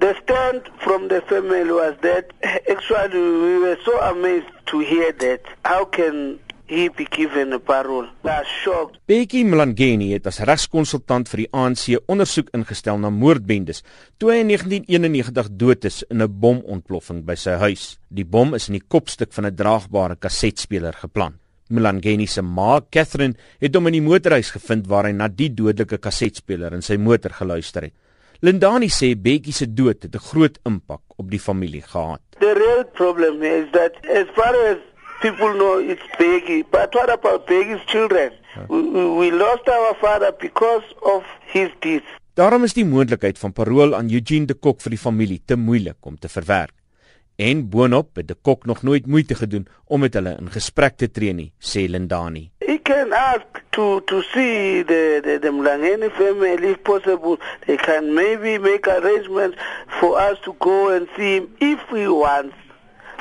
The stand from the family was that actually we were so amazed to hear that. How can he be given a parole? We are shocked. Bekkie Mlangeni het as regskonsultant vir die ANC ondersoek ingestel na moordbendes toe hy in 1991 dood is in 'n bomontploffing by sy huis. Die bom is in die kopstuk van 'n draagbare kasetspeler geplant. Mlangeni se ma, Catherine, het hom in die motorhuis gevind waar hy na die dodelike kasetspeler in sy motor geluister het. Lindani sê Bekkie se dood het 'n groot impak op die familie gehad. The real problem is that as far as people know it's Peggy. But what about Peggy's children? We, we lost our father because of his deeds. Daarom is die moontlikheid van parol aan Eugene de Kok vir die familie te moeilik om te verwerk. En boonop het de Kok nog nooit moeite gedoen om met hulle in gesprek te tree nie, sê Lindani. He can ask to to see the the, the Mlangeni family if possible. They can maybe make arrangements for us to go and see him if he wants.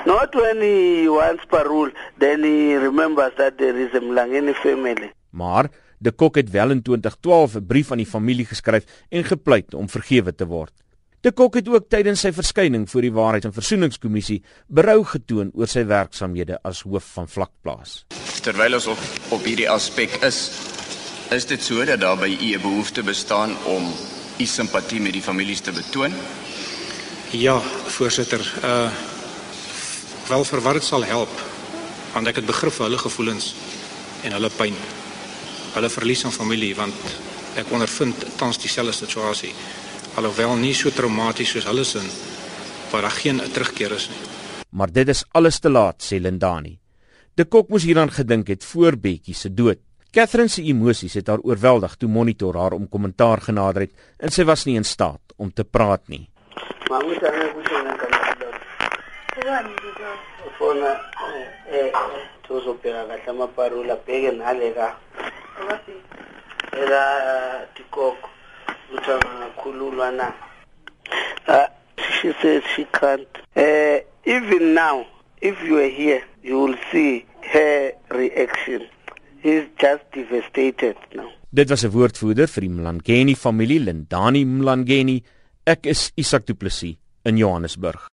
Not when he wants parole, then he remembers that there is a Mlangeni family. Maar De Kok het wel in 2012 'n brief aan die familie geskryf en gepleit om vergewe te word. De Kok het ook tydens sy verskyning voor die Waarheid en Versoeningskommissie berou getoon oor sy werksamehede as hoof van vlakplaas. Terwyl ons op op hierdie aspek is, is dit so dat daar by u 'n behoefte bestaan om u simpatie met die families te betoon? Ja, voorsitter, uh wel vir wat dit sal help want ek het begrip vir hulle gevoelens en hulle pyn. Hulle verlies aan familie want ek ondervind tans dieselfde situasie. Alhoewel nie so traumaties soos hulle sin waar daar geen terugkeer is nie. Maar dit is alles te laat, sê Lindani. De Kok moes hieraan gedink het voor Bekkie se dood. Catherine se emosies het haar oorweldig toe monitor haar om kommentaar genader het en sy was nie in staat om te praat nie. Maar moet dan net goed doen kan ufona eh tuzobheka kahle amaparula abheke nale ka era tikoko ukuthi angakhululwa na uh, she says she can't uh, even now if you are here you will see her reaction he's just devastated now. Dit was 'n woordvoerder vir die Mlangeni familie Lindani Mlangeni. Ek is Isak Du Plessis in Johannesburg